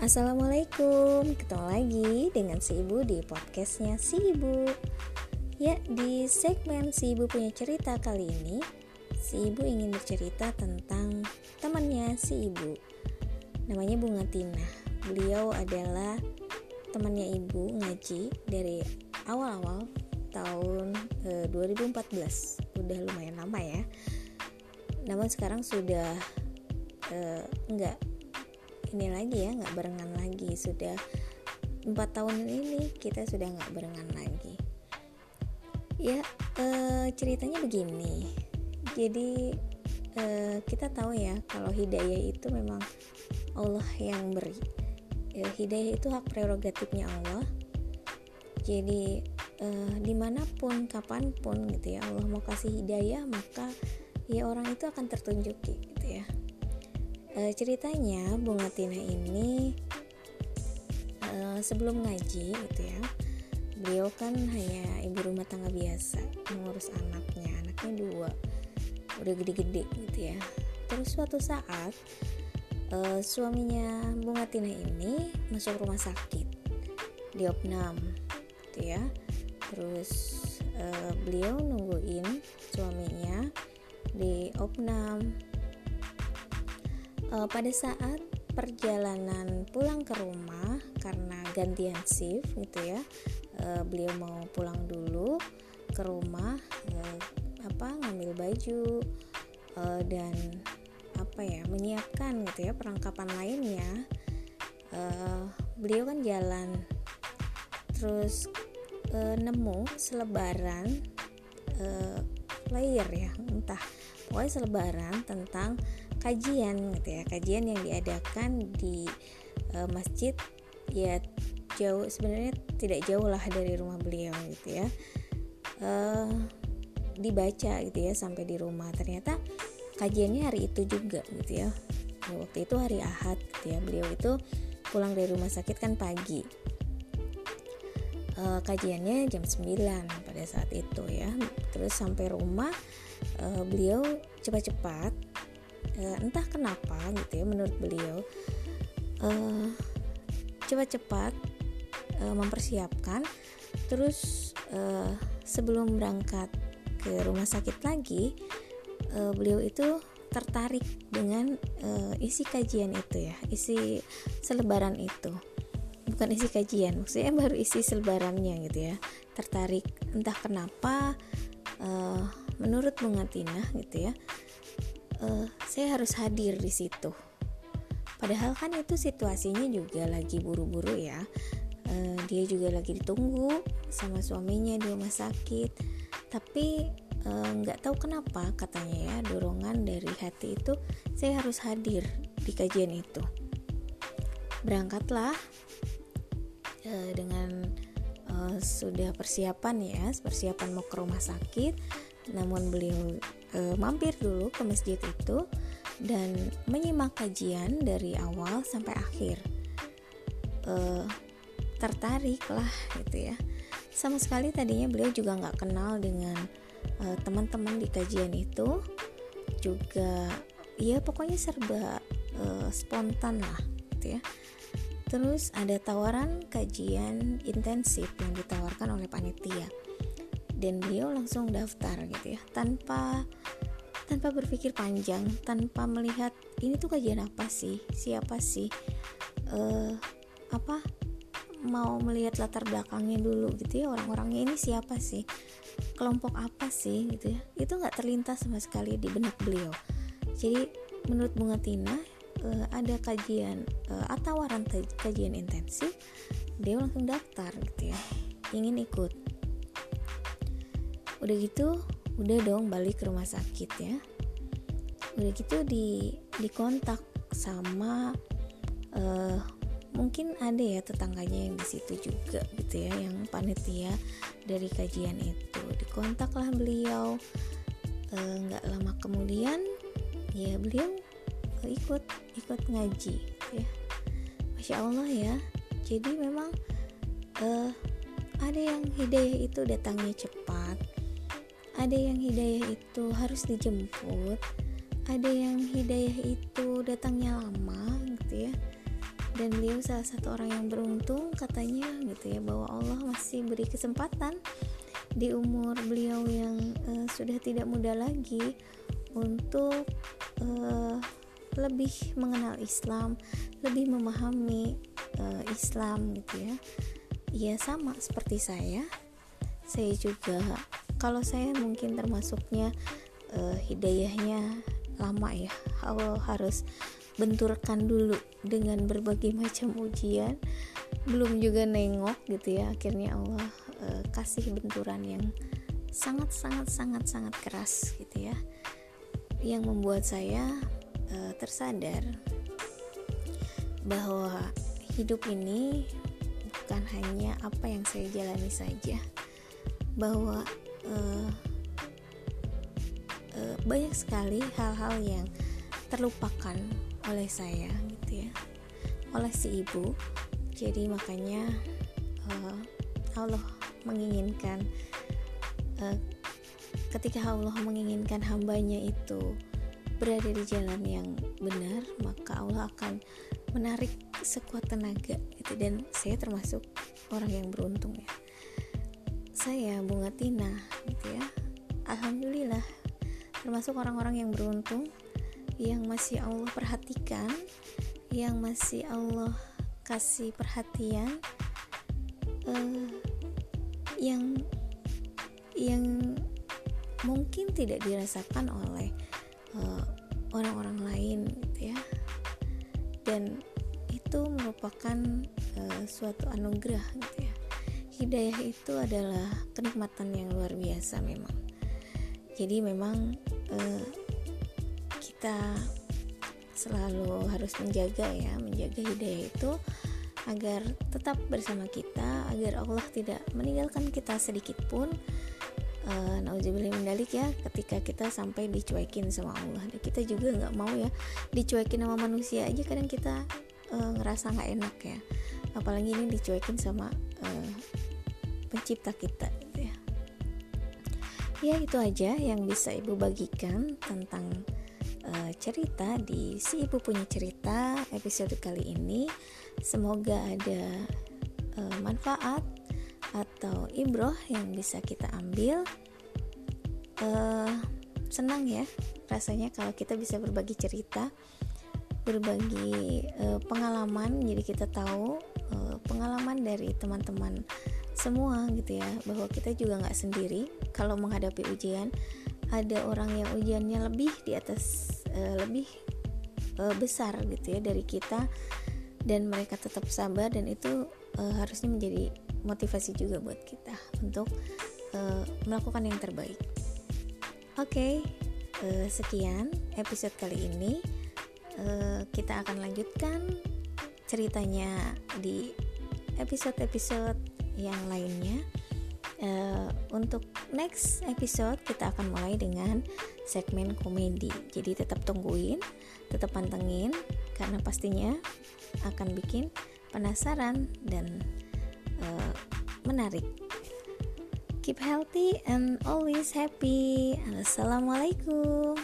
Assalamualaikum, ketemu lagi dengan si ibu di podcastnya si ibu. Ya, di segmen si ibu punya cerita kali ini Si ibu ingin bercerita tentang temannya si ibu. Namanya Bunga Tina Beliau adalah temannya ibu ngaji dari awal-awal tahun eh, 2014 Udah lumayan lama ya. Namun sekarang sudah e, enggak ini lagi ya nggak barengan lagi. Sudah empat tahun ini kita sudah nggak barengan lagi. Ya e, ceritanya begini. Jadi e, kita tahu ya kalau hidayah itu memang Allah yang beri. E, hidayah itu hak prerogatifnya Allah. Jadi e, di mana pun kapan pun gitu ya Allah mau kasih hidayah maka ya orang itu akan tertunjuk gitu ya e, ceritanya Bunga Tina ini e, sebelum ngaji gitu ya beliau kan hanya ibu rumah tangga biasa mengurus anaknya anaknya dua udah gede-gede gitu ya. Terus suatu saat e, suaminya Bunga Tina ini masuk rumah sakit di opnam gitu ya. Terus e, beliau nungguin suaminya di opnam uh, pada saat perjalanan pulang ke rumah karena gantian shift gitu ya uh, beliau mau pulang dulu ke rumah uh, apa ngambil baju uh, dan apa ya menyiapkan gitu ya perlengkapan lainnya. Uh, beliau kan jalan terus uh, nemu selebaran uh, player ya entah pokoknya selebaran tentang kajian gitu ya kajian yang diadakan di uh, masjid ya jauh sebenarnya tidak jauh lah dari rumah beliau gitu ya. Uh, dibaca gitu ya sampai di rumah. Ternyata kajiannya hari itu juga gitu ya. Waktu itu hari Ahad gitu ya. Beliau itu pulang dari rumah sakit kan pagi. Uh, kajiannya jam 9 pada saat itu ya. Terus sampai rumah uh, beliau cepat-cepat uh, entah kenapa gitu ya menurut beliau uh, cepat-cepat uh, mempersiapkan. Terus uh, sebelum berangkat ke rumah sakit lagi uh, beliau itu tertarik dengan uh, isi kajian itu ya isi selebaran itu. Bukan isi kajian maksudnya baru isi selebarannya gitu ya. Tertarik entah kenapa uh, menurut Bungatina gitu ya uh, saya harus hadir di situ. Padahal kan itu situasinya juga lagi buru-buru ya. Uh, dia juga lagi ditunggu sama suaminya di rumah sakit. Tapi eh, nggak uh, tahu kenapa katanya ya dorongan dari hati itu saya harus hadir di kajian itu. Berangkatlah uh, dengan uh, sudah persiapan ya, persiapan mau ke rumah sakit. Namun beliau e, mampir dulu ke masjid itu dan menyimak kajian dari awal sampai akhir. E, tertarik lah gitu ya. Sama sekali tadinya beliau juga nggak kenal dengan e, teman-teman di kajian itu, juga ya pokoknya serba e, spontan lah gitu ya. Terus ada tawaran kajian intensif yang ditawarkan oleh panitia dan beliau langsung daftar gitu ya. Tanpa tanpa berpikir panjang tanpa melihat ini tuh kajian apa sih siapa sih uh, apa mau melihat latar belakangnya dulu gitu ya orang-orangnya ini siapa sih kelompok apa sih gitu ya. Itu nggak terlintas sama sekali di benak beliau. Jadi menurut Bunga Tina uh, ada kajian uh, atau tawaran kajian intensif dia langsung daftar gitu ya ingin ikut udah gitu udah dong balik ke rumah sakit ya. Udah gitu di dikontak sama uh, mungkin ada ya tetangganya yang di situ juga gitu ya yang panitia dari kajian itu. Dikontaklah beliau eh, nggak uh, lama kemudian ya beliau ikut ikut ngaji ya. Masya allah ya. Jadi memang uh, ada yang hidayah itu datangnya cepat ada yang hidayah itu harus dijemput ada yang hidayah itu datangnya lama gitu ya dan beliau salah satu orang yang beruntung katanya gitu ya bahwa Allah masih beri kesempatan di umur beliau yang uh, sudah tidak muda lagi untuk uh, lebih mengenal Islam, lebih memahami uh, Islam gitu ya. Ya sama seperti saya. Saya juga kalau saya mungkin termasuknya uh, hidayahnya lama ya. Allah harus benturkan dulu dengan berbagai macam ujian. Belum juga nengok gitu ya. Akhirnya Allah uh, kasih benturan yang sangat sangat sangat sangat keras gitu ya. Yang membuat saya uh, tersadar bahwa hidup ini bukan hanya apa yang saya jalani saja, bahwa uh, uh, banyak sekali hal-hal yang terlupakan oleh saya, gitu ya, oleh si ibu. Jadi makanya uh, Allah menginginkan uh, ketika Allah menginginkan hambanya itu berada di jalan yang benar maka Allah akan menarik sekuat tenaga gitu. Dan saya termasuk orang yang beruntung ya saya bunga Tina gitu ya. Alhamdulillah termasuk orang-orang yang beruntung yang masih Allah perhatikan yang masih Allah kasih perhatian uh, yang yang mungkin tidak dirasakan oleh uh, orang-orang lain gitu ya. Dan itu merupakan uh, suatu anugerah gitu ya hidayah itu adalah kenikmatan yang luar biasa memang. Jadi memang uh, kita selalu harus menjaga ya menjaga hidayah itu agar tetap bersama kita agar Allah tidak meninggalkan kita sedikit pun. Uh, nauzubillah mendalik ya ketika kita sampai dicuekin sama Allah. Dan kita juga nggak mau ya dicuekin sama manusia aja kadang kita uh, ngerasa nggak enak ya. Apalagi ini dicuekin sama pencipta kita gitu ya. Ya itu aja yang bisa ibu bagikan tentang uh, cerita di si ibu punya cerita episode kali ini. Semoga ada uh, manfaat atau ibroh yang bisa kita ambil. Uh, senang ya rasanya kalau kita bisa berbagi cerita berbagi uh, pengalaman. Jadi kita tahu uh, pengalaman dari teman-teman semua gitu ya bahwa kita juga nggak sendiri kalau menghadapi ujian ada orang yang ujiannya lebih di atas uh, lebih uh, besar gitu ya dari kita dan mereka tetap sabar dan itu uh, harusnya menjadi motivasi juga buat kita untuk uh, melakukan yang terbaik. Oke, okay, uh, sekian episode kali ini. Uh, kita akan lanjutkan ceritanya di episode-episode yang lainnya. Uh, untuk next episode kita akan mulai dengan segmen komedi. Jadi tetap tungguin, tetap pantengin karena pastinya akan bikin penasaran dan uh, menarik. Keep healthy and always happy. Assalamualaikum.